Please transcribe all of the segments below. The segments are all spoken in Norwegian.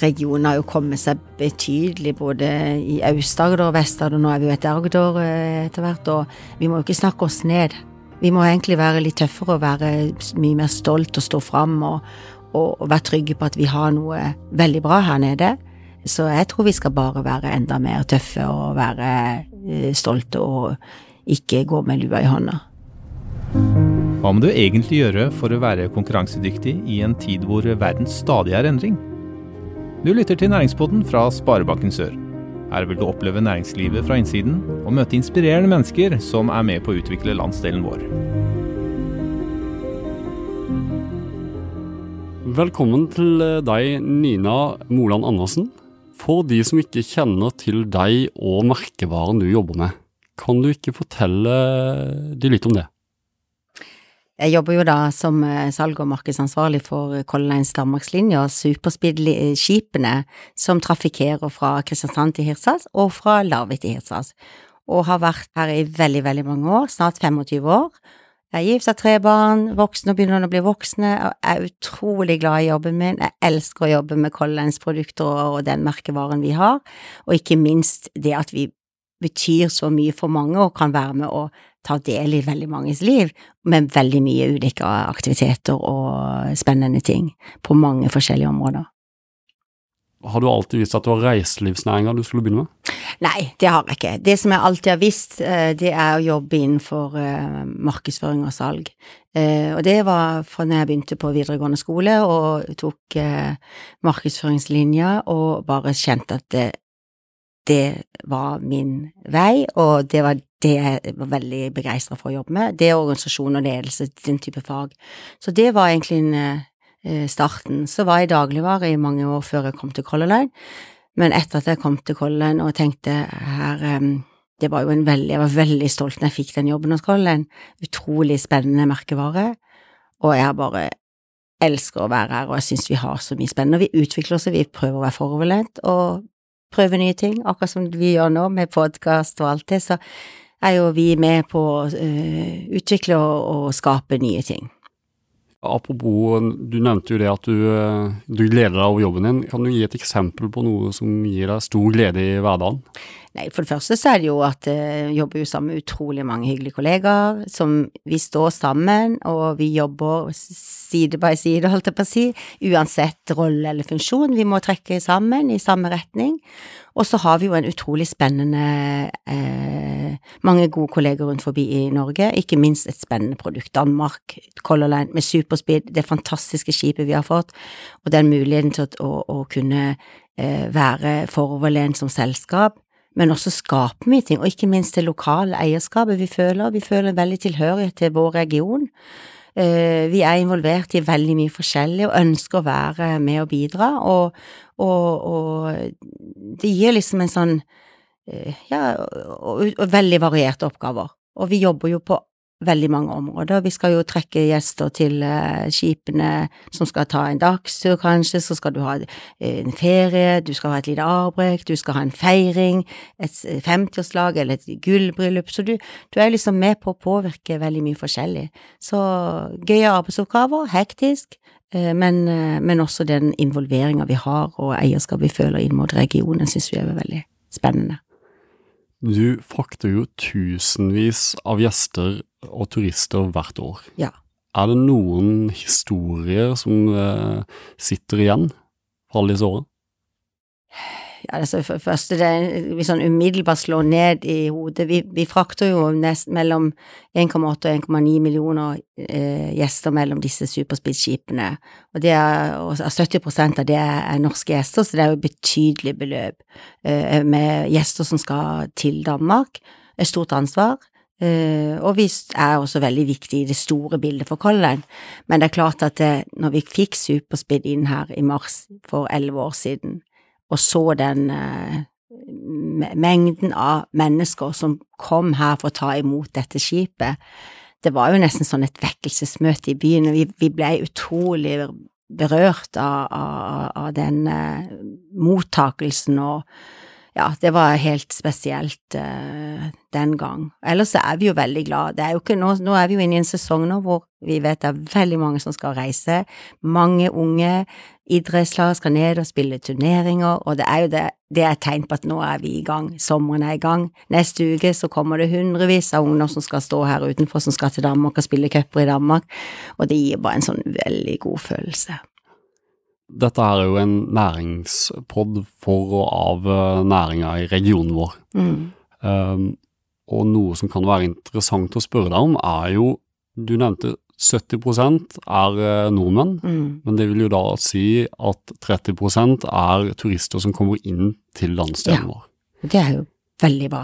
regionen har jo kommet seg betydelig både i Aust-Agder og Vest-Agder, nå er vi jo etter Agder eh, etter hvert, og vi må jo ikke snakke oss ned. Vi må egentlig være litt tøffere og være mye mer stolt og stå fram og, og, og være trygge på at vi har noe veldig bra her nede. Så jeg tror vi skal bare være enda mer tøffe og være eh, stolte og ikke gå med lua i hånda. Hva må du egentlig gjøre for å være konkurransedyktig i en tid hvor verden stadig er endring? Du lytter til Næringspodden fra Sparebanken Sør. Her vil du oppleve næringslivet fra innsiden og møte inspirerende mennesker som er med på å utvikle landsdelen vår. Velkommen til deg, Nina Moland Andersen. For de som ikke kjenner til deg og merkevaren du jobber med, kan du ikke fortelle de litt om det? Jeg jobber jo da som eh, salg- og markedsansvarlig for Color Lines Danmarkslinja, superspeed-skipene som trafikkerer fra Kristiansand til Hirtshals og fra Larvik til Hirtshals, og har vært her i veldig, veldig mange år, snart 25 år. Jeg er gift, har tre barn, voksne og begynner å bli voksne, og er utrolig glad i jobben min. Jeg elsker å jobbe med Color Lines produkter og den merkevaren vi har, og ikke minst det at vi betyr så mye for mange og kan være med å ta del i veldig manges liv, med veldig mye ulike aktiviteter og spennende ting på mange forskjellige områder. Har du alltid visst at det var reiselivsnæringa du skulle begynne med? Nei, det har jeg ikke. Det som jeg alltid har visst, eh, det er å jobbe innenfor eh, markedsføring og salg. Eh, og det var fra når jeg begynte på videregående skole og tok markedsføringslinja og bare kjente at det, det var min vei, og det var det jeg var veldig begeistra for å jobbe med. Det er organisasjon og ledelse, den type fag. Så det var egentlig en, eh, starten. Så var jeg dagligvare i mange år før jeg kom til Color Line, men etter at jeg kom til Color Line og tenkte her eh, det var jo en veldig, Jeg var veldig stolt når jeg fikk den jobben hos Color Line. Utrolig spennende merkevare, og jeg bare elsker å være her, og jeg syns vi har så mye spennende. Vi utvikler oss, og vi prøver å være foroverlent og prøve nye ting, akkurat som vi gjør nå med podkast og alt det. Så er jo vi med på å uh, utvikle og, og, skape nye ting. Apropos, du nevnte jo det at du, eh, du gleder deg over jobben din. Kan du gi et eksempel på noe som gir deg stor glede i hverdagen? Nei, For det første så er det jo at jeg uh, jobber jo sammen med utrolig mange hyggelige kollegaer, som vi står sammen, og vi jobber side by side, holdt jeg på å si, uansett rolle eller funksjon. Vi må trekke sammen i samme retning. Og så har vi jo en utrolig spennende eh, mange gode kolleger rundt forbi i Norge, ikke minst et spennende produkt. Danmark, Color Line med superspeed, det fantastiske skipet vi har fått, og den muligheten til å, å, kunne eh, være foroverlent som selskap men også skape mye ting, og ikke minst det lokale eierskapet vi føler. Vi føler veldig tilhørighet til vår region. Eh, vi er involvert i veldig mye forskjellig og ønsker å være med og bidra, og, og, og det gir liksom en sånn eh, ja, og, og veldig varierte oppgaver. Og vi jobber jo på veldig mange områder. Vi skal jo trekke gjester til uh, skipene som skal ta en dagstur, kanskje, så skal du ha uh, en ferie, du skal ha et lite avbrekk, du skal ha en feiring, et 50-årslag eller et gullbryllup, så du, du, er liksom med på å påvirke veldig mye forskjellig. Så gøye arbeidsoppgaver, hektisk, men, men, også den involveringa vi har og eierskap vi føler inn mot regionen, syns vi er veldig spennende. Du frakter jo tusenvis av gjester og turister hvert år. Ja. Er det noen historier som uh, sitter igjen fra alle disse årene? Ja, altså for det første, sånn umiddelbart slår ned i hodet. Vi, vi frakter jo nest mellom 1,8 og 1,9 millioner eh, gjester mellom disse superspeedskipene. Og, er, og 70 av det er norske gjester, så det er jo et betydelig beløp eh, med gjester som skal til Danmark. Et stort ansvar. Uh, og vi er også veldig viktig i det store bildet for Color Line, men det er klart at det, når vi fikk Superspeed inn her i mars for elleve år siden, og så den uh, mengden av mennesker som kom her for å ta imot dette skipet, det var jo nesten sånn et vekkelsesmøte i byen, og vi, vi ble utrolig berørt av, av, av den uh, mottakelsen og ja, det var helt spesielt uh, den gang. Ellers så er vi jo veldig glad. Det er jo ikke nå, nå er vi jo inne i en sesong nå hvor vi vet det er veldig mange som skal reise. Mange unge idrettslag skal ned og spille turneringer, og det er jo det, det er tegn på at nå er vi i gang. Sommeren er i gang. Neste uke så kommer det hundrevis av ungdom som skal stå her utenfor, som skal til Danmark og spille cuper i Danmark, og det gir bare en sånn veldig god følelse. Dette her er jo en næringspod for og av eh, næringa i regionen vår. Mm. Um, og noe som kan være interessant å spørre deg om, er jo Du nevnte 70 er eh, nordmenn, Mm. men det vil jo da si at 30% er turister som kommer inn til landsdelen Ja. vår. Det er jo veldig bra.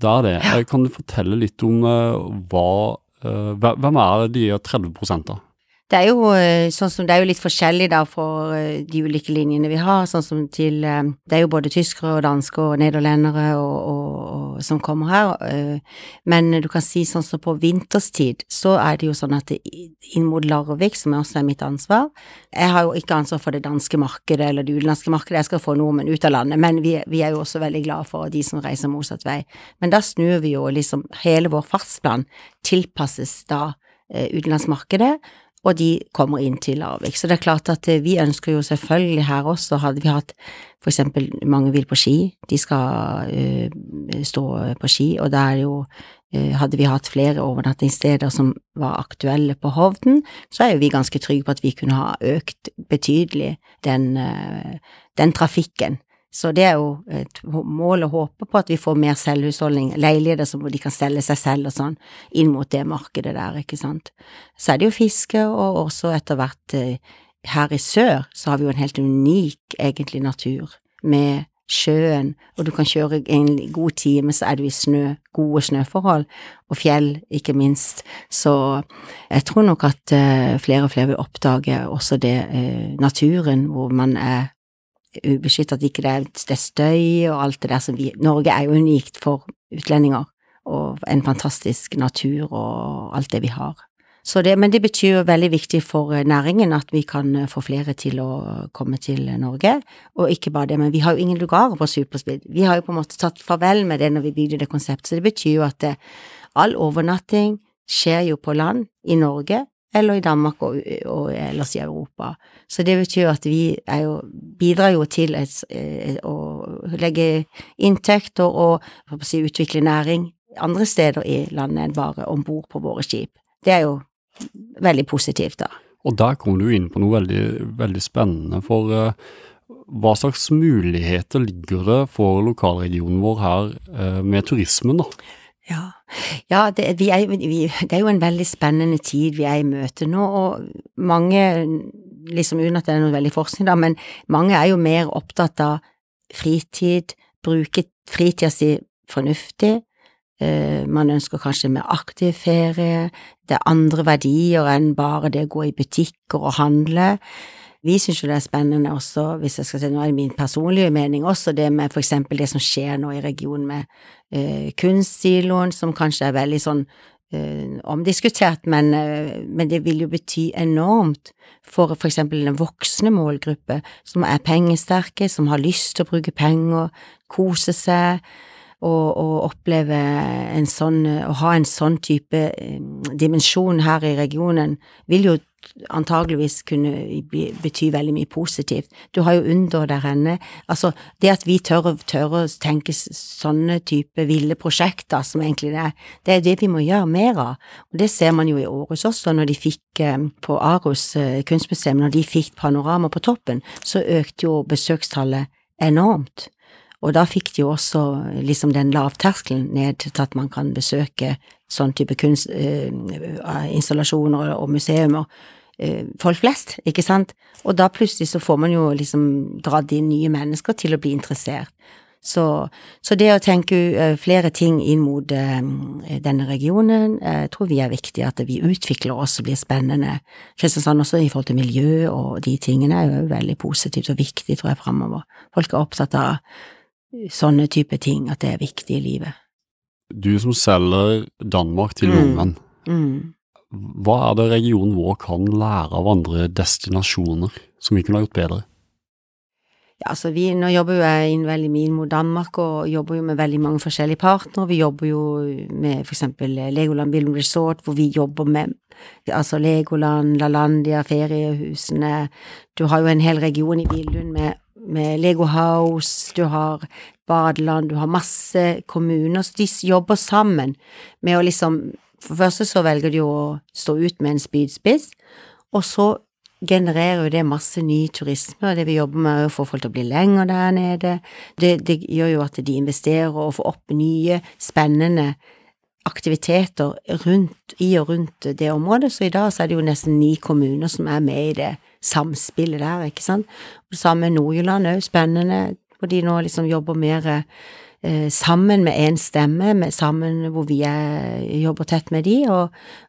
Det er det. Ja. Kan du fortelle litt om eh, hva eh, Hvem er de 30 da? Det er jo eh, sånn som det er jo litt forskjellig da for eh, de ulike linjene vi har, sånn som til eh, Det er jo både tyskere og dansker og nederlendere og, og, og som kommer her, men du kan si sånn som på vinterstid, så er det jo sånn at det, inn mot Larvik, som også er mitt ansvar Jeg har jo ikke ansvar for det danske markedet eller det utenlandske markedet, jeg skal få nordmenn ut av landet, men vi, vi er jo også veldig glad for de som reiser motsatt vei. Men da snur vi jo liksom hele vår fartsplan tilpasses da utenlandsmarkedet, og de kommer inn til Larvik. Så det er klart at eh, vi ønsker jo selvfølgelig her også, hadde vi hatt for eksempel mange vil på ski, de skal eh, stå på ski, og da er det jo eh, hadde vi hatt flere overnattingssteder som var aktuelle på Hovden, så er jo vi ganske trygge på at vi kunne ha økt betydelig den, eh, den trafikken. Så det er jo et mål å håpe på at vi får mer selvhusholdning, leiligheter som de kan selge seg selv og sånn, inn mot det markedet der, ikke sant. Så er det jo fiske, og også etter hvert eh, her i sør så har vi jo en helt unik, egentlig, natur med sjøen, og du kan kjøre en god time, så er du i snø, gode snøforhold, og fjell, ikke minst. Så jeg tror nok at eh, flere og flere vil oppdage også det eh, naturen, hvor man er ubeskyttet, at ikke det ikke er støy og alt det der som vi Norge er jo unikt for utlendinger, og en fantastisk natur og alt det vi har. Det, men det betyr jo veldig viktig for næringen at vi kan få flere til å komme til Norge, og ikke bare det, men vi har jo ingen lugarer på Superspeed. Vi har jo på en måte tatt farvel med det når vi bygde det konseptet, så det betyr jo at det, all overnatting skjer jo på land i Norge, eller i Danmark og, og ellers i Europa. Så det betyr at vi jo, bidrar jo til et, eh, å legge inntekter og si, utvikle næring andre steder i landet enn bare om bord på våre skip. Det er jo veldig positivt, da. Og der kommer du inn på noe veldig, veldig spennende, for uh, hva slags muligheter ligger det for lokalregionen vår her uh, med turismen, da? Ja, ja det, er, vi, det er jo en veldig spennende tid vi er i møte nå, og mange, liksom uten at det er noe veldig forskning da, men mange er jo mer opptatt av fritid, bruke fritida si fornuftig, eh, man ønsker kanskje mer aktiv ferie, det er andre verdier enn bare det å gå i butikker og handle. Vi syns jo det er spennende også, hvis jeg skal si er det min personlige mening, også det med for eksempel det som skjer nå i regionen med eh, kunstsiloen, som kanskje er veldig sånn eh, omdiskutert, men, eh, men det vil jo bety enormt for for eksempel den voksne målgruppe som er pengesterke, som har lyst til å bruke penger, kose seg. Og, å, oppleve en sånn, å ha en sånn type eh, dimensjon her i regionen, vil jo antageligvis kunne bety veldig mye positivt. Du har jo under der henne. Altså, det at vi tør, å- tør å tenke sånne type ville prosjekter som egentlig det er, det er det vi må gjøre mer av. Og det ser man jo i Århus også, når de fikk eh, på Aros eh, kunstmuseum, når de fikk panorama på toppen, så økte jo besøkstallet enormt. Og da fikk de jo også liksom den lavterskelen ned til at man kan besøke sånn type kunstinstallasjoner og museumer. eh, Folk flest, ikke sant? Og da plutselig så får man jo liksom dratt inn nye mennesker til å bli interessert. Så, så det å tenke eh, flere ting inn mot eh, denne regionen, eh, jeg tror vi er viktig at vi utvikler oss og blir spennende. Kristiansand også i forhold til miljø og de tingene er jo veldig positivt og viktig, tror jeg, framover. Folk er opptatt av sånne type ting, at det er viktig i livet. Du som selger Danmark til Mm. nordmenn, Mm. hva er det regionen vår kan lære av andre destinasjoner som vi kunne ha gjort bedre? Ja, altså vi, nå jobber jo jeg inn veldig mye mot Danmark, og jobber jo med veldig mange forskjellige partnere. Vi jobber jo med for eksempel Legoland Billum Resort, hvor vi jobber med altså Legoland, LaLandia, feriehusene. Du har jo en hel region i Billund med, med Lego House, du har badeland, du har masse kommuner, så de jobber sammen med å liksom For det første så velger de å stå ut med en spydspiss, og så genererer jo det masse ny turisme, og det vi jobber med er å få folk til å bli lenger der nede. Det, det gjør jo at de investerer og får opp nye, spennende aktiviteter rundt, i og rundt det området, så i dag så er det jo nesten ni kommuner som er med i det samspillet der, ikke sant. Det samme Nord-Jylland òg, spennende, hvor de nå liksom jobber mer eh, sammen med én stemme, med, sammen hvor vi er, jobber tett med de, og,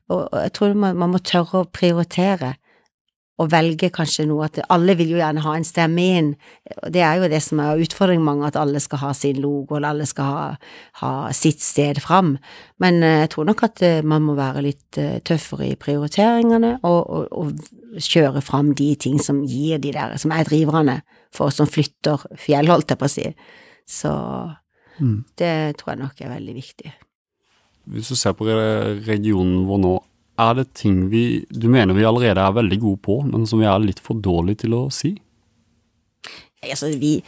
og, og jeg tror man, man må tørre å prioritere og velge kanskje noe at alle vil jo gjerne ha en stemme inn, det er jo det som er utfordringen mange, at alle skal ha sin logo, eller alle skal ha, ha sitt sted fram, men eh, jeg tror nok at eh, man må være litt eh, tøffere i prioriteringene, og, og, og kjøre fram de ting som gir de der, som er driverne for oss som flytter fjell, holdt jeg på å si, så mm. det tror jeg nok er veldig viktig. Hvis du ser på regionen vår nå, er det ting vi du mener vi allerede er veldig gode på, men som vi er litt for dårlige til å si? Altså, vi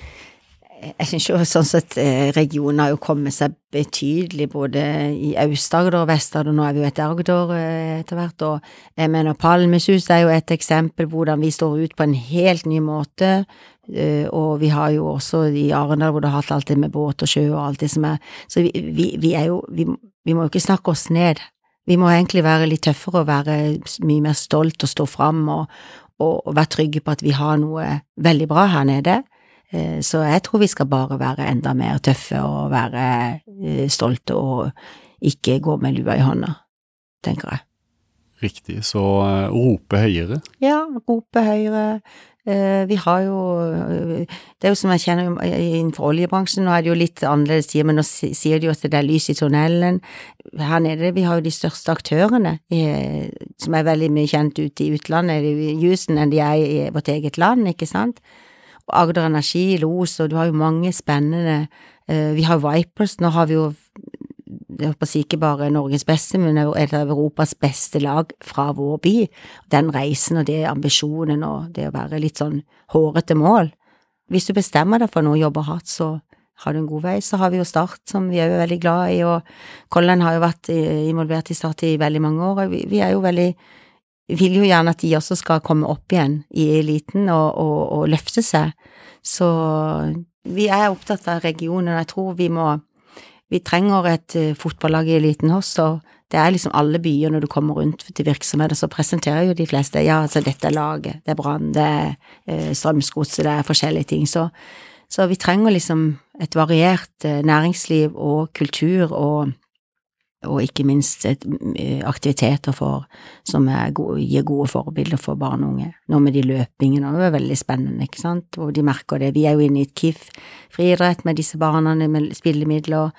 Jeg syns jo sånn sett eh, regionen har jo kommet seg betydelig både i Aust-Agder og Vest-Agder, nå er vi jo etter Agder eh, etter hvert, og jeg mener Palmesus er jo et eksempel hvordan vi står ut på en helt ny måte. Uh, og vi har jo også i Arendal hvor du har hatt alt det med båt og sjø og alt det som er Så vi, vi, vi er jo vi, vi, må jo ikke snakke oss ned. Vi må egentlig være litt tøffere og være mye mer stolt og stå fram og, og, og være trygge på at vi har noe veldig bra her nede. Eh, så jeg tror vi skal bare være enda mer tøffe og være eh, stolte og ikke gå med lua i hånda, tenker jeg. Riktig, så uh, rope høyere? Ja, rope høyere, Eh, vi har jo eh, Det er jo som jeg kjenner innenfor oljebransjen, nå er det jo litt annerledes tider, men nå sier de jo at det er lys i tunnelen. Her nede, vi har jo de største aktørene, som er veldig mye kjent ute i utlandet, i Houston, enn de er i vårt eget land, ikke sant? Og Agder Energi, Los, og du har jo mange spennende eh, Vi har Vipers, nå har vi jo jeg håper å si ikke bare Norges beste, men et av Europas beste lag fra vår by. Den reisen og det ambisjonen og det å være litt sånn hårete mål. Hvis du bestemmer deg for noe jobber hardt, så har du en god vei. Så har vi jo Start, som vi er jo veldig glad i, og Colin har jo vært involvert i Start i veldig mange år, og vi, vi er jo veldig vil jo gjerne at de også skal komme opp igjen i eliten og, og, og løfte seg. Så vi er opptatt av regionen, og jeg tror vi må vi trenger et uh, fotballag i eliten hos og det er liksom alle byer når du kommer rundt til virksomheter, så presenterer jo de fleste ja, altså dette er laget, det er Brann, det er uh, Strømsgodset, det er forskjellige ting, så, så, vi trenger liksom et variert uh, næringsliv og kultur og og ikke minst et, aktiviteter for, som gode, gir gode forbilder for barn og unge. Nå med de løpingene, det er veldig spennende, ikke sant, og de merker det. Vi er jo inne i et KIF friidrett med disse barna med spillemidler,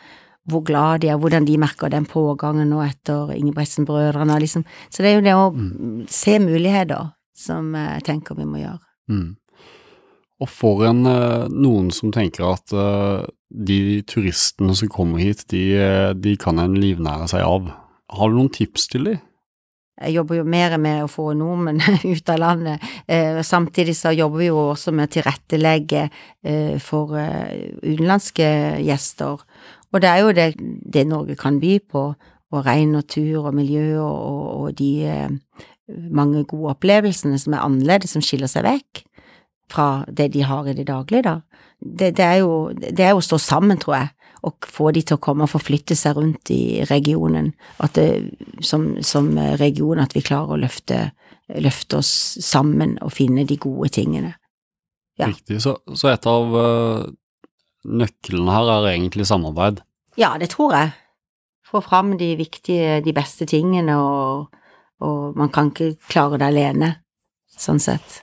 hvor glad de er, hvordan de merker den pågangen nå etter Ingebrigtsen-brødrene, liksom. Så det er jo det å mm. se muligheter som jeg tenker vi må gjøre. Mm. Og for en, eh, noen som tenker at de turistene som kommer hit, de, eh, de kan en livnære seg av, har du noen tips til dem? Jeg jobber jo mer med å få nordmenn ut av landet. Eh, samtidig så jobber vi jo også med å tilrettelegge eh, for eh, utenlandske gjester. Og det er jo det, det, Norge kan by på, og ren natur og miljø og, og, de eh, mange gode opplevelsene som er annerledes, som skiller seg vekk fra det de har i det daglige, da. Det, det, er jo, det er jo å stå sammen, tror jeg, og få de til å komme og forflytte seg rundt i regionen. At det, som, som region at vi klarer å løfte, løfte, oss sammen og finne de gode tingene. Ja. Riktig. Så, så et av uh, nøklene her er egentlig samarbeid? Ja, det tror jeg. Få fram de viktige, de beste tingene, og, og man kan ikke klare det alene, sånn sett.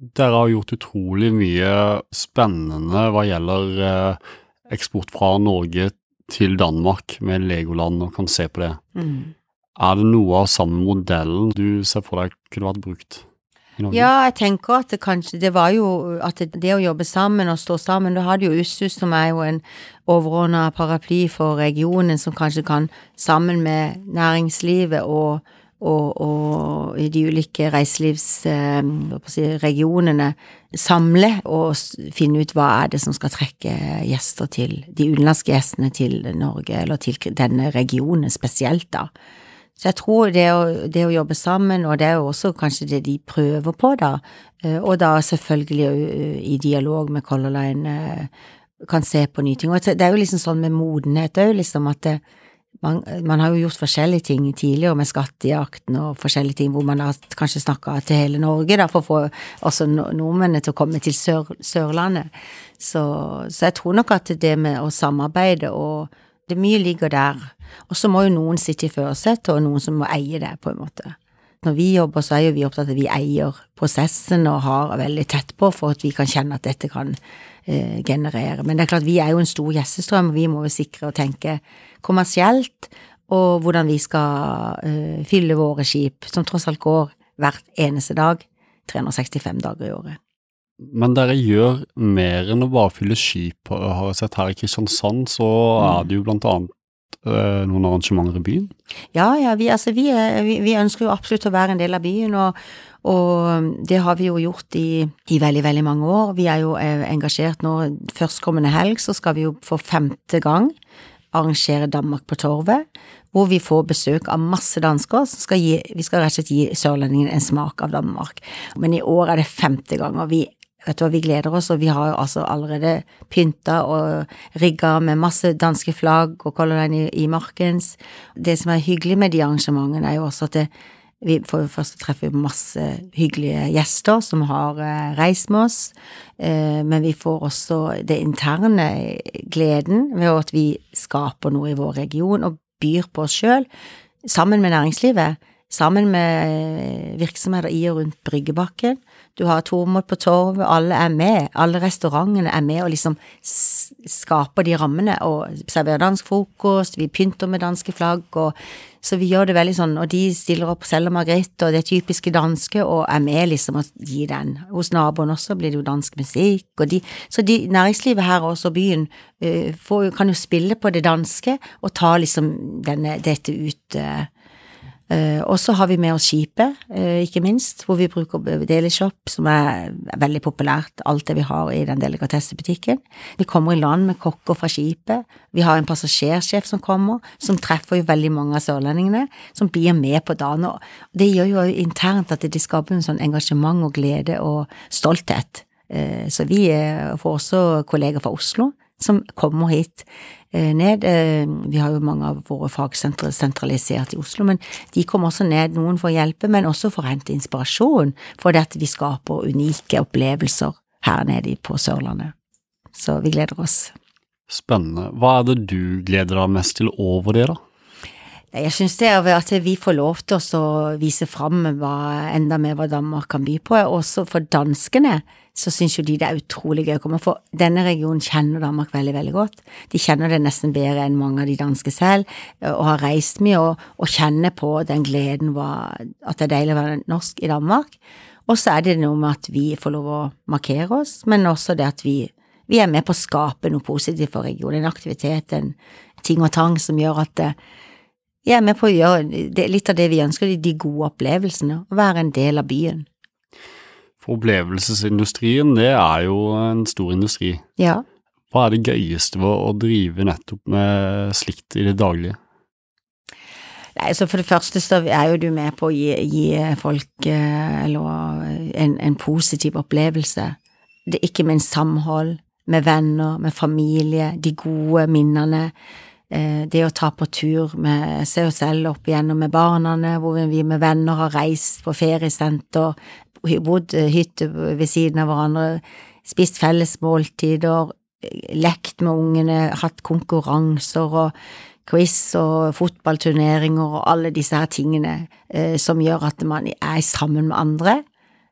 Dere har gjort utrolig mye spennende hva gjelder eh, eksport fra Norge til Danmark med Legoland, og kan se på det. Mm. Er det noe av samme modellen du ser for deg kunne vært brukt? Ja, jeg tenker at det kanskje Det var jo at det, det å jobbe sammen og stå sammen Da hadde jo USSUS, som er jo en overordna paraply for regionen, som kanskje kan, sammen med næringslivet og, og, og i de ulike reiselivsregionene, samle og finne ut hva er det som skal trekke gjester til, de utenlandske gjestene til Norge, eller til denne regionen spesielt, da. Så jeg tror det å, det å jobbe sammen, og det er jo også kanskje det de prøver på, da, eh, og da selvfølgelig eh, i dialog med Color Line eh, kan se på nye ting. Og det er jo liksom sånn med modenhet òg, liksom at det, man, man har jo gjort forskjellige ting tidligere med skattejakten og forskjellige ting hvor man har kanskje snakka til hele Norge, da, for å få også nordmennene til å komme til Sør, Sørlandet. Så, så jeg tror nok at det med å samarbeide og det mye ligger der. Og så må jo noen sitte i førersetet, og noen som må eie det, på en måte. Når vi jobber, så er jo vi opptatt av at vi eier prosessen og har veldig tett på for at vi kan kjenne at dette kan eh, generere. Men det er klart, vi er jo en stor gjestestrøm, og vi må jo sikre og tenke kommersielt, og hvordan vi skal uh, fylle våre skip, som tross alt går hvert eneste dag, 365 dager i året. Men dere gjør mer enn å bare fylle skip. Har jeg sett her i Kristiansand, så er det jo blant annet uh, noen arrangementer i byen. Ja, ja, vi, altså, vi, er, vi, vi ønsker jo absolutt å være en del av byen, og, og det har vi jo gjort i, i veldig, veldig mange år. Vi er jo eh, engasjert nå. Førstkommende helg så skal vi jo for femte gang arrangere Danmark på Torvet, hvor vi får besøk av masse dansker som skal gi, vi skal rett og slett gi sørlendingene en smak av Danmark. Men i år er det femte gang, og vi Vet du hva, vi gleder oss, og vi har jo altså allerede pynta og rigga med masse danske flagg og Color Line i, i markens. Det som er hyggelig med de arrangementene, er jo også at det, vi får jo først treffe masse hyggelige gjester som har eh, reist med oss, eh, men vi får også det interne gleden ved at vi skaper noe i vår region og byr på oss sjøl, sammen med næringslivet, sammen med virksomheter i og rundt Bryggebakken. Du har Tormod på Torvet, alle er med, alle restaurantene er med og liksom skaper de rammene og serverer dansk frokost, vi pynter med danske flagg, og så vi gjør det veldig sånn, og de stiller opp selv og Margrethe og det typiske danske og er med liksom og gir den. Hos naboen også blir det jo dansk musikk, og de, så de, næringslivet her også, byen, eh, får, kan jo spille på det danske og ta liksom denne, dette ut Eh, og så har vi med oss skipet, eh, ikke minst, hvor vi bruker Delishop, som er veldig populært, alt det vi har i den delikatessebutikken. Vi kommer i land med kokker fra skipet, vi har en passasjersjef som kommer, som treffer jo veldig mange av sørlendingene, som blir med på dagen, og det gjør jo internt at det skaper en sånn engasjement og glede og stolthet. Eh, så vi eh, får også kolleger fra Oslo som kommer hit eh, ned. Eh, Vi har jo mange av våre fagsentre sentralisert i Oslo, men de kommer også ned, noen for å hjelpe, men også for å hente inspirasjon, for at vi skaper unike opplevelser her nede på Sørlandet. Så vi gleder oss. Spennende. Hva er det du gleder deg mest til over det, da? Jeg synes det er at vi får lov til å vise fram enda mer hva Danmark kan by på. Også for danskene så synes jo de det er utrolig gøy å komme, for denne regionen kjenner Danmark veldig, veldig godt. De kjenner det nesten bedre enn mange av de danske selv, og har reist mye og, og kjenner på den gleden at det er deilig å være norsk i Danmark. Og så er det noe med at vi får lov å markere oss, men også det at vi, vi er med på å skape noe positivt for regionen. En aktivitet, en ting og tang som gjør at eh, jeg er med på å gjøre litt av det vi ønsker, de gode opplevelsene, å være en del av byen. For opplevelsesindustrien, det er jo en stor industri. Ja. Hva er det gøyeste ved å drive nettopp med slikt i det daglige? Nei, så For det første så er jo du med på å gi, gi folk eh, eller, en, en positiv opplevelse. Det ikke minst samhold med venner, med familie, de gode minnene. Eh, Det å ta på tur med seg og selv opp igjennom med barna, hvor vi med venner har reist på feriesenter, bodd eh, hytte ved siden av hverandre, spist felles måltider, lekt med ungene, hatt konkurranser og quiz og fotballturneringer og alle disse her tingene eh, som gjør at man er sammen med andre.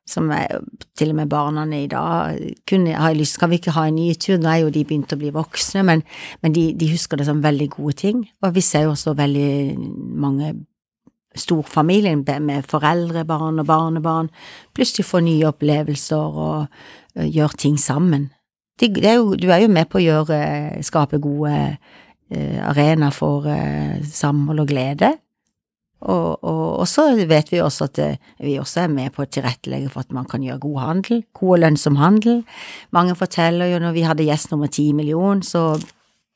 Som er, til og med barna i dag kunne ha lyst Skal vi ikke ha en ny tur? Nå er jo de begynt å bli voksne, men, men de, de husker det som veldig gode ting. Og vi ser jo også veldig mange storfamilien med foreldre, barn og barnebarn, plutselig får nye opplevelser og gjør ting sammen. De, er jo, du er jo med på å gjøre, skape gode arenaer for samhold og glede. Og, og, og, så vet vi også at vi også er med på å tilrettelegge for at man kan gjøre god handel, god og lønnsom handel. Mange forteller jo når vi hadde gjest nummer ti million, så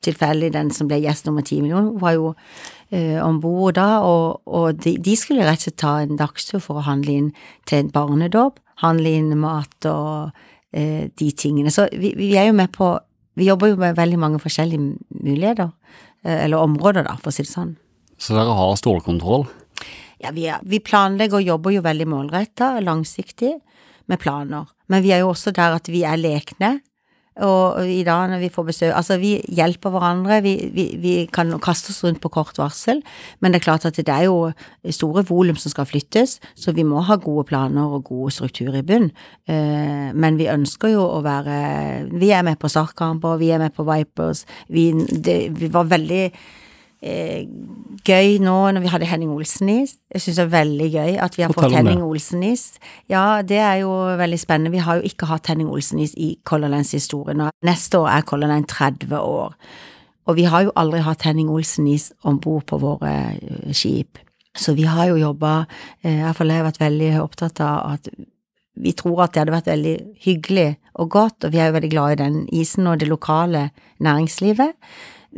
tilfeldig den som ble gjest nummer ti million, var jo eh, om bord da, og, og de, de, skulle rett og slett ta en dagstur for å handle inn til en barnedåp, handle inn mat og eh, de tingene. Så vi, vi, er jo med på Vi jobber jo med veldig mange forskjellige muligheter, eh, eller områder, da, for å si det sånn. Så dere har stålkontroll? Ja, vi, er, vi planlegger og jobber jo veldig målretta, langsiktig, med planer. Men vi er jo også der at vi er lekne. Og i dag når vi får besøk Altså, vi hjelper hverandre, vi, vi, vi, kan kaste oss rundt på kort varsel, men det er klart at det er jo store volum som skal flyttes, så vi må ha gode planer og gode strukturer i bunn. Eh, men vi ønsker jo å være Vi er med på Sarkamper, vi er med på Vipers, vi, det, vi var veldig eh, gøy nå når vi hadde Henning Olsen-is. Jeg syns det er veldig gøy at vi har Fortell fått Henning Olsen-is. Ja, det er jo veldig spennende. Vi har jo ikke hatt Henning Olsen-is i Color Lines historie nå. Neste år er Color Line 30 år. Og vi har jo aldri hatt Henning Olsen-is om bord på våre uh, skip. Så vi har jo jobba eh, Iallfall jeg har vært veldig opptatt av at vi tror at det hadde vært veldig hyggelig og godt, og vi er jo veldig glad i den isen og det lokale næringslivet.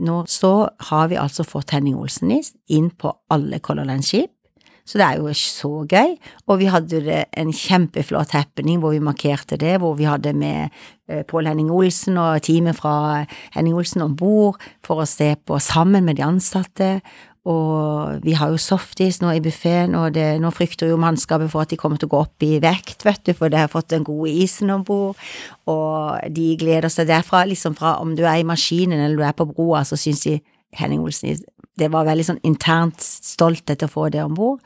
Nå så har vi altså fått Henning Olsen-is inn på alle Color Line-skip, så det er jo så gøy. Og vi hadde en kjempeflott happening hvor vi markerte det, hvor vi hadde med eh, Pål Henning Olsen og teamet fra Henning Olsen om bord for å se på sammen med de ansatte, og vi har jo softis nå i buffeen, og det, nå frykter jo mannskapet for at de kommer til å gå opp i vekt, vet du, for de har fått den gode isen om bord, og de gleder seg derfra, liksom fra om du er i maskinen eller du er på broa, så syns de Henning Olsen det var veldig sånn internt stolt til å få det om bord.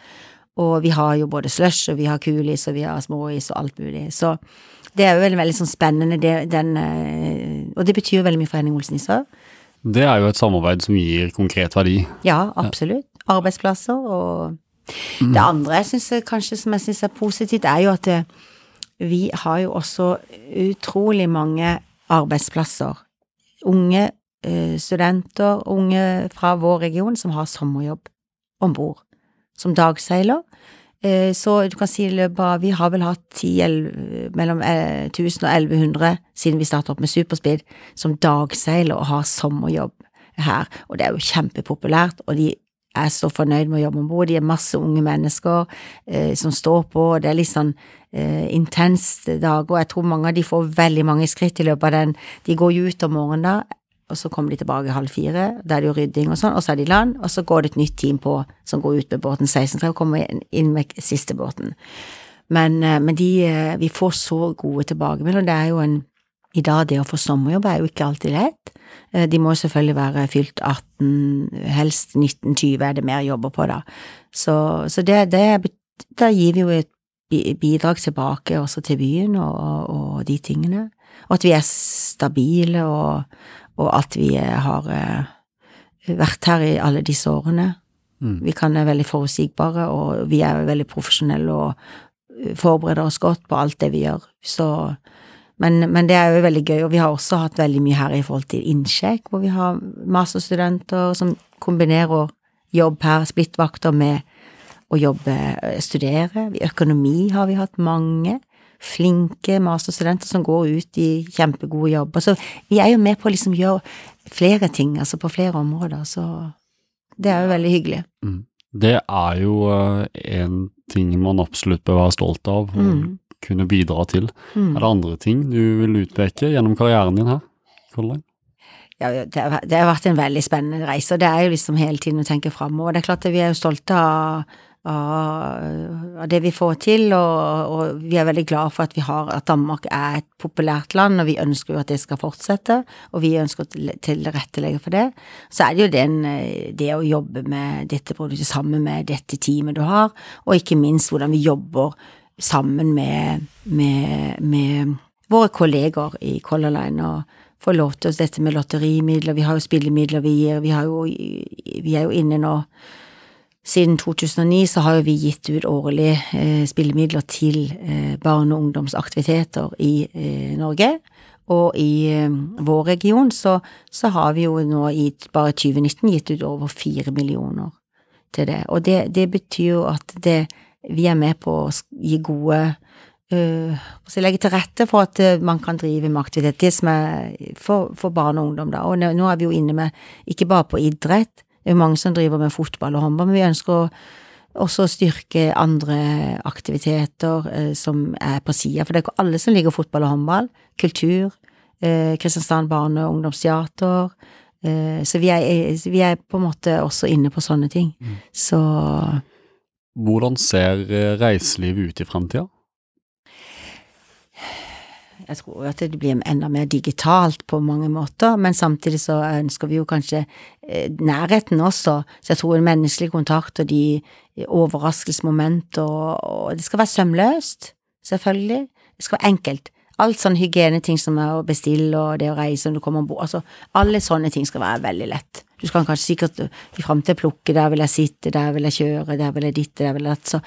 Og vi har jo både slush, og vi har kulis, og vi har småis og alt mulig. Så det er jo veldig, veldig sånn spennende, det, den eh, Og det betyr veldig mye for Henning Olsen Ishaug. Det er jo et samarbeid som gir konkret verdi. Ja, absolutt. Arbeidsplasser og mm. Det andre jeg synes, kanskje som jeg syns er positivt, er jo at eh, vi har jo også utrolig mange arbeidsplasser. Unge eh, studenter, unge fra vår region, som har sommerjobb om bord. Som dagseiler. Eh, så du kan si i løpet av Vi har vel hatt 10, mellom 1000 og 1100 siden vi startet opp med Superspeed, som dagseiler og har sommerjobb her. Og det er jo kjempepopulært, og de er så fornøyd med å jobbe om bord. De er masse unge mennesker eh, som står på, og det er litt sånn eh, intenst dag, og jeg tror mange av de får veldig mange skritt i løpet av den. De går jo ut om morgenen da, og så kommer de tilbake halv fire, da er det jo rydding og sånn, og så er de land, og så går det et nytt team på som går ut med båten 16 og kommer inn med siste båten. Men, eh, men de, eh, vi får så gode tilbakemeldinger, det er jo en i dag, det å få sommerjobb er jo ikke alltid lett. Eh, de må selvfølgelig være fylt 18, helst 19-20 er det mer jobber på, da. Så, så det, det, da gir vi jo et bidrag tilbake også til byen og, og de tingene. Og at vi er stabile og, og at vi har eh, vært her i alle disse årene. Mm. Vi kan være veldig forutsigbare, og vi er veldig profesjonelle og eh, forbereder oss godt på alt det vi gjør. Så, men, men, det er jo veldig gøy, og vi har også hatt veldig mye her i forhold til innsjekk, hvor vi har masterstudenter som kombinerer jobb her, splittvakter, med å jobbe, eh, studere. Økonomi har vi hatt mange flinke masterstudenter som går ut i kjempegode jobber. Så vi er jo med på å liksom gjøre flere ting, altså på flere områder, så det er jo veldig hyggelig. Mm. Det er jo uh, en ting man absolutt bør være stolt av og mm. kunne bidra til. Mm. Er det andre ting du vil utpeke gjennom karrieren din her? Colin? Ja, det har vært en veldig spennende reise, og det er jo liksom hele tiden å tenke framover. Det er klart at vi er jo stolte av av, det vi får til, og, og, vi er veldig glad for at vi har at Danmark er et populært land, og vi ønsker jo at det skal fortsette, og vi ønsker å tilrettelegge for det. Så er det jo den, det å jobbe med dette produktet sammen med dette teamet du har, og ikke minst hvordan vi jobber sammen med, med, med våre kolleger i Color Line og får lov til oss dette med lotterimidler, vi har jo spillemidler vi gir, vi, jo, vi er jo inne nå siden 2009 så har jo vi gitt ut årlig eh, spillemidler til eh, barne- og ungdomsaktiviteter i eh, Norge. Og i eh, vår region så, så, har vi jo nå i bare 2019 gitt ut over fire millioner til det. Og det, det betyr jo at det, vi er med på å gi gode uh, Legge til rette for at uh, man kan drive med aktivitet. Det som er for, for barn og ungdom, da. Og nå, nå er vi jo inne med ikke bare på idrett, det er jo mange som driver med fotball og håndball, men vi ønsker å også styrke andre aktiviteter eh, som er på sida, for det er ikke alle som liker fotball og håndball. Kultur, eh, Kristiansand barne- og ungdomsteater. Eh, så vi er, vi er, på en måte også inne på sånne ting. Mm. Så Hvordan ser reiselivet ut i fremtida? Jeg tror at det blir enda mer digitalt på mange måter, men samtidig så ønsker vi jo kanskje eh, nærheten også, så jeg tror en menneskelig kontakt og de overraskelsesmoment og, og det skal være sømløst, selvfølgelig. Det skal være enkelt. Alt sånn hygieneting som er å bestille og det å reise når du kommer om bord, altså alle sånne ting skal være veldig lett. Du skal kanskje sikkert i framtida plukke, der vil jeg sitte, der vil jeg kjøre, der vil jeg ditte, der vil jeg datt, så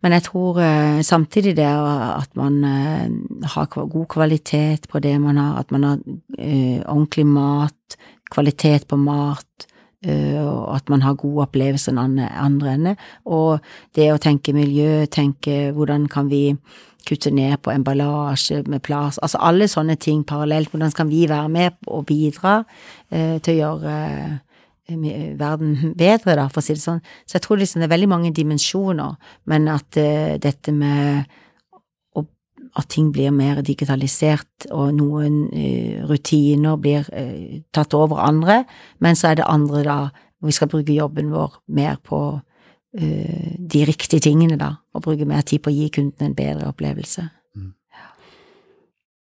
men jeg tror eh, samtidig det at man eh, har god kvalitet på det man har, at man har eh, ordentlig mat, kvalitet på mat, og at man har gode opplevelser den andre ende. Og det å tenke miljø, tenke hvordan kan vi kutte ned på emballasje med plast, altså alle sånne ting parallelt, hvordan kan vi være med og bidra til å gjøre verden bedre, da, for å si det sånn. Så jeg tror liksom det er veldig mange dimensjoner, men at uh, dette med å, at ting blir mer digitalisert, og noen uh, rutiner blir uh, tatt over andre, men så er det andre, da, hvor vi skal bruke jobben vår mer på de riktige tingene, da, og bruke mer tid på å gi kunden en bedre opplevelse.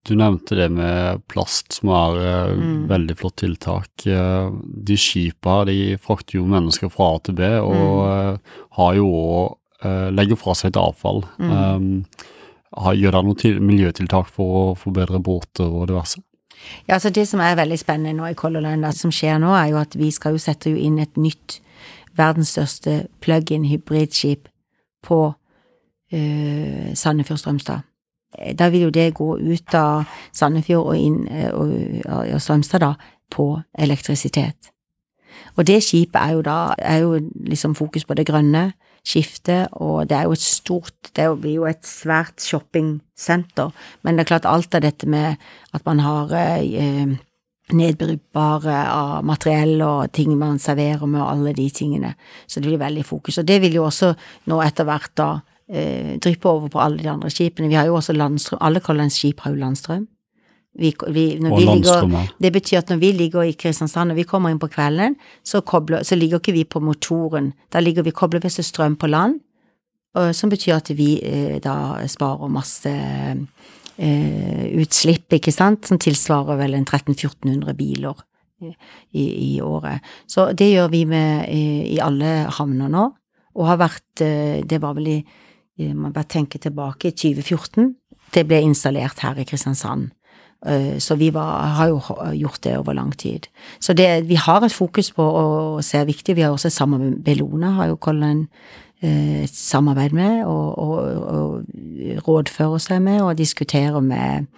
Du nevnte det med plast, som er et mm. veldig flott tiltak. Eh, de skipa de frakter jo mennesker fra A til B, og mm. Eh, har jo òg eh, legger fra seg et avfall. Mm. Um, gjør dere noen miljøtiltak for å forbedre båter og diverse? Ja, altså Det som er veldig spennende nå i Color Line, som skjer nå, er jo at vi skal jo sette inn et nytt, verdens største plug-in hybridskip på uh, Sandefjord-Strømstad. Eh, da vil jo det gå ut av Sandefjord og inn eh, og, og Strømstad, da, på elektrisitet. Og det skipet er jo da er jo liksom fokus på det grønne skiftet, og det er jo et stort Det blir jo et svært shoppingsenter, men det er klart alt av dette med at man har eh, nedbrytbare av materiell og ting man serverer med, og alle de tingene. Så det blir veldig fokus. Og det vil jo også nå etter hvert da eh, dryppe over på alle de andre skipene. Vi har jo også landstrøm, alle Color skip har jo landstrøm. Vi, vi, og landstrøm, ligger, det betyr at når vi ligger i Kristiansand, og vi kommer inn på kvelden, så, kobler, så ligger ikke vi på motoren. Da ligger vi, kobler vi strøm på land, og, som betyr at vi eh, da sparer masse eh, utslipp, ikke sant, som tilsvarer vel en 1300-1400 biler i, i, året. Så det gjør vi med, i, i alle havner nå, og har vært eh, Det var vel i man bare tenker tilbake i 2014. Det ble installert her i Kristiansand. Eh, så vi var, har jo gjort det over lang tid. Så det, vi har et fokus på å se viktig. Vi har også sammen med Bellona, har jo Colin eh, et samarbeid med, og, og, og rådfører seg med, og diskuterer med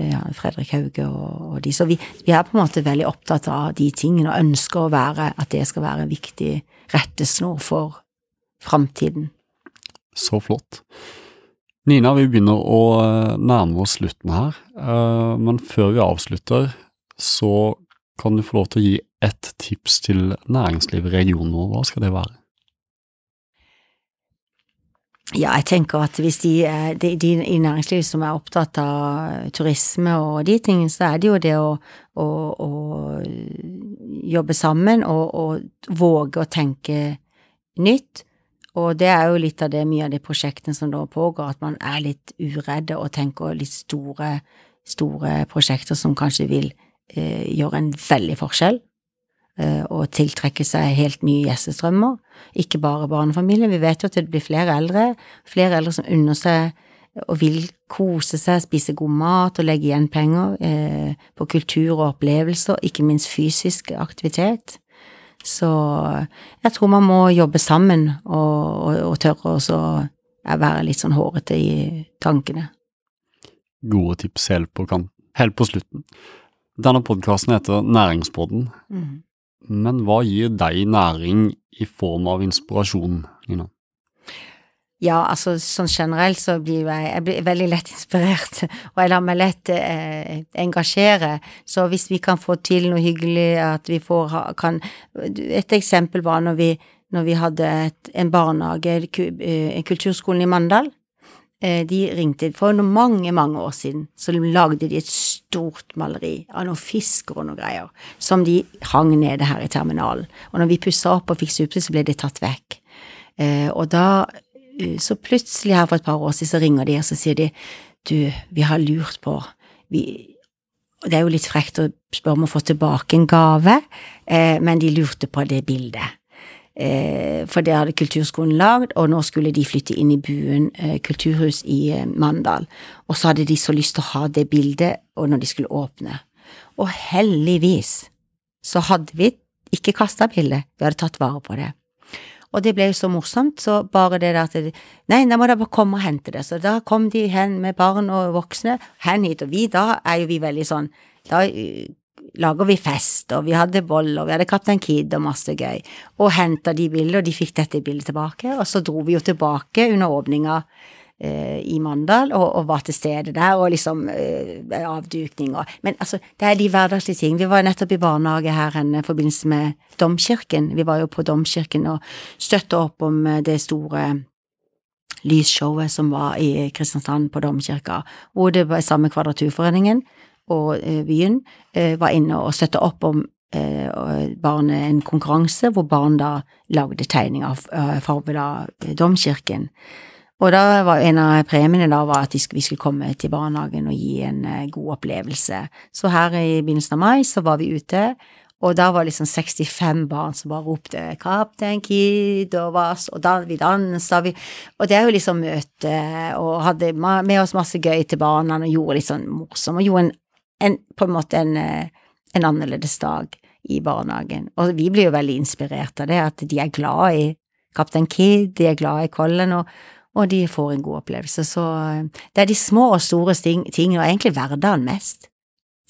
ja, Fredrik Hauge og, og de. Så vi, vi, er på en måte veldig opptatt av de tingene, og ønsker å være, at det skal være en viktig rettesnor for framtiden. Så flott. Nina, vi begynner å eh, nærme oss slutten her, eh, men før vi avslutter, så kan du få lov til å gi ett tips til næringslivet i regionen vår. Hva skal det være? Ja, jeg tenker at hvis de, de, de, i næringslivet som er opptatt av turisme og de tingene, så er det jo det å, å, å jobbe sammen og, og våge å tenke nytt og det er jo litt av det mye av de prosjektene som da pågår, at man er litt uredde og tenker litt store, store prosjekter som kanskje vil eh, gjøre en veldig forskjell, eh, og tiltrekke seg helt nye gjestestrømmer. Ikke bare barnefamilier, vi vet jo at det blir flere eldre, flere eldre som unner seg og vil kose seg, spise god mat og legge igjen penger eh, på kultur og opplevelser, ikke minst fysisk aktivitet. Så jeg tror man må jobbe sammen og, og, og tørre å være litt sånn hårete i tankene. Gode tips helt på, kan, helt på slutten. Denne podkasten heter Næringspodden. Mm. Men hva gir deg næring i form av inspirasjon, Nina? Ja, altså sånn generelt så blir jeg, jeg blir veldig lett inspirert, og jeg lar meg lett eh, engasjere. Så hvis vi kan få til noe hyggelig, at vi får ha, kan Et eksempel var når vi, når vi hadde et, en barnehage, en Kulturskolen i Mandal. Eh, de ringte for noe mange, mange år siden, så lagde de et stort maleri av noen fisker og noen greier, som de hang nede her i terminalen. Og når vi pussa opp og fikk suppe, så ble det tatt vekk. Eh, og da så plutselig her for et par år siden så ringer de og så sier de du, vi har lurt på vi, Det er jo litt frekt å spørre om å få tilbake en gave, eh, men de lurte på det bildet. Eh, for det hadde kulturskolen lagd, og nå skulle de flytte inn i Buen eh, kulturhus i eh, Mandal. Og så hadde de så lyst til å ha det bildet og når de skulle åpne. Og heldigvis så hadde vi ikke kasta bildet, vi hadde tatt vare på det. Og det ble jo så morsomt, så bare det der at det, Nei, da må dere bare komme og hente det. Så da kom de hen med barn og voksne. Hen hit, og vi da er jo vi veldig sånn Da uh, lager vi fest, og vi hadde boller, vi hadde Kaptein Kid og masse gøy, og henta de bildene, og de fikk dette bildet tilbake, og så dro vi jo tilbake under åpninga Eh, i Mandal, og, og, var til stede der, og liksom eh, avdukning og Men altså, det er de hverdagslige ting. Vi var nettopp i barnehage her i forbindelse med Domkirken. Vi var jo på Domkirken og støtta opp om eh, det store lysshowet som var i Kristiansand på Domkirka, hvor det var samme Kvadraturforeningen og byen var inne og støtta opp om barnet en konkurranse hvor barn da lagde tegninger av farge av Domkirken. Og da var en av premiene da var at vi skulle komme til barnehagen og gi en uh, god opplevelse. Så her i begynnelsen av mai så var vi ute, og da var liksom 65 barn som bare ropte 'Kaptein Kid' og vas, og da vi dansa, vi Og det er jo liksom møte, og hadde med oss masse gøy til barna og gjorde litt sånn morsom, og gjorde en, en på en måte en, eh, en annerledes dag i barnehagen. Og vi blir jo veldig inspirert av det, at de er glad i Kaptein Kid, de er glad i Colin, og og de får en god opplevelse. Så eh, det er de små og store tingene, og egentlig hverdagen mest.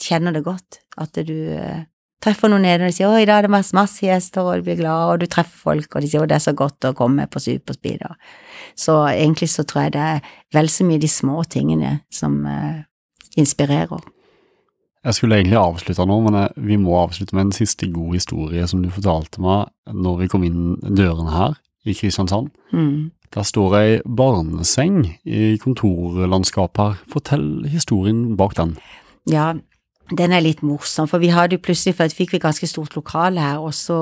Kjenner det godt, at du uh, treffer noen nede, og de sier i dag er det masse, masse gjester', og du blir glad, og du treffer folk, og de sier 'Å, det er så godt å komme på Superspeed', Så egentlig så tror jeg det er vel så mye de små tingene som uh, inspirerer. Jeg skulle egentlig avslutta nå, men jeg, vi må avslutte med en siste god historie som du fortalte meg når vi kom inn dørene her i Kristiansand. Mm. Der står ei barneseng i kontorlandskapet her. Fortell historien bak den. Ja, den er litt morsom, for vi hadde jo plutselig, for fikk vi ganske stort lokale her, og så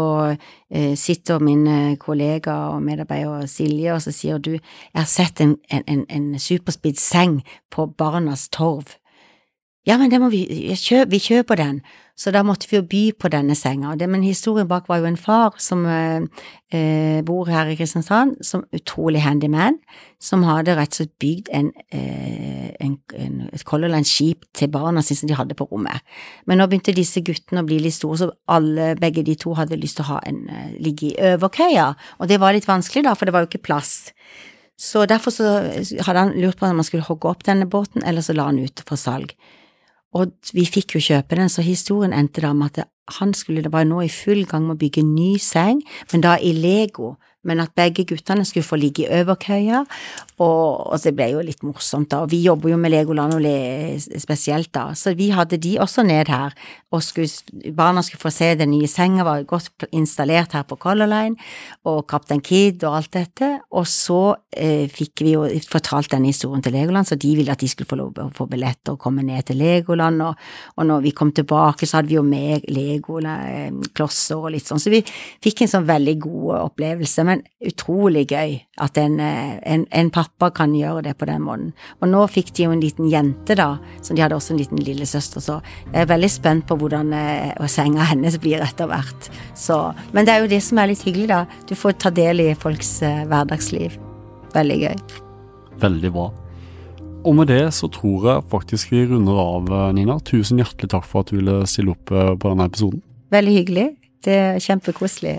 eh, sitter min eh, kollega og medarbeider Silje, og så sier du, jeg har sett en, en, en superspidd seng på Barnas Torv. Ja, men det må vi, kjøp, vi kjøper den. Så da måtte vi jo by på denne senga. Men historien bak var jo en far som eh, eh bor her i Kristiansand, som utrolig handyman, som hadde rett og slett bygd en, eh, en, en, et Color Line-skip til barna sine som de hadde på rommet. Men nå begynte disse guttene å bli litt store, så alle, begge de to hadde lyst til å ha en, eh, ligge i overkøya, og det var litt vanskelig da, for det var jo ikke plass. Så derfor så hadde han lurt på om han skulle hogge opp denne båten, eller så la han ut for salg. Og vi fikk jo kjøpe den, så historien endte da med at han skulle det var nå i full gang med å bygge ny seng, men da i Lego, men at begge guttene skulle få ligge i øverkøya, og, og, det ble jo litt morsomt, da. Og vi jobber jo med Legoland og le spesielt, da, så vi hadde de også ned her, og skulle, barna skulle få se den nye senga, var godt installert her på Color Line, og Kaptein Kid og alt dette, og så eh, fikk vi jo fortalt denne historien til Legoland, så de ville at de skulle få lov å få billetter og komme ned til Legoland, og, og når vi kom tilbake, så hadde vi jo med Lego-klosser eh, og litt sånn, så vi fikk en sånn veldig god opplevelse. Men utrolig gøy at en, eh, en, en, pappa kan gjøre det på den måten. Og nå fikk de jo en liten jente, da, som de hadde også en liten lillesøster, så jeg er veldig spent på hvordan eh, senga hennes blir etter hvert. Så, men det er jo det som er litt hyggelig, da. Du får ta del i folks eh, hverdagsliv. Veldig gøy. Veldig bra. Og med det så tror jeg faktisk vi runder av, Nina. Tusen hjertelig takk for at du ville stille opp på denne episoden. Veldig hyggelig. Det er kjempekoselig.